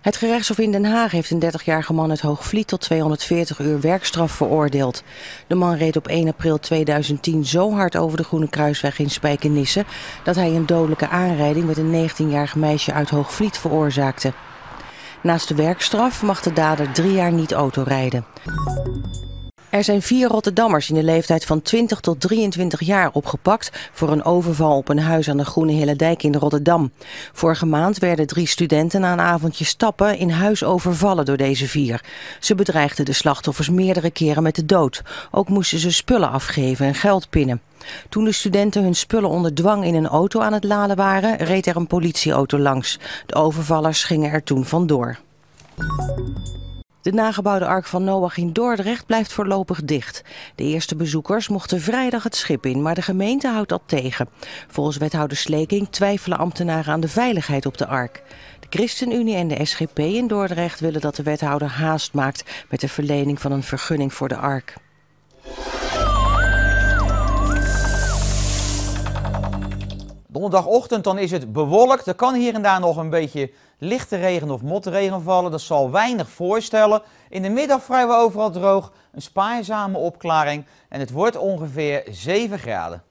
Het gerechtshof in Den Haag heeft een 30-jarige man uit Hoogvliet tot 240 uur werkstraf veroordeeld. De man reed op 1 april 2010 zo hard over de Groene Kruisweg in Spijkenisse... dat hij een dodelijke aanrijding met een 19-jarig meisje uit Hoogvliet veroorzaakte. Naast de werkstraf mag de dader drie jaar niet autorijden. Er zijn vier Rotterdammers in de leeftijd van 20 tot 23 jaar opgepakt voor een overval op een huis aan de Groene Hillendijk in Rotterdam. Vorige maand werden drie studenten na een avondje stappen in huis overvallen door deze vier. Ze bedreigden de slachtoffers meerdere keren met de dood. Ook moesten ze spullen afgeven en geld pinnen. Toen de studenten hun spullen onder dwang in een auto aan het laden waren, reed er een politieauto langs. De overvallers gingen er toen vandoor. De nagebouwde Ark van Noach in Dordrecht blijft voorlopig dicht. De eerste bezoekers mochten vrijdag het schip in, maar de gemeente houdt dat tegen. Volgens wethouder Sleking twijfelen ambtenaren aan de veiligheid op de Ark. De ChristenUnie en de SGP in Dordrecht willen dat de wethouder haast maakt met de verlening van een vergunning voor de Ark. Donderdagochtend dan is het bewolkt. Er kan hier en daar nog een beetje lichte regen of motregen vallen. Dat zal weinig voorstellen. In de middag vrijwel overal droog. Een spaarzame opklaring. En het wordt ongeveer 7 graden.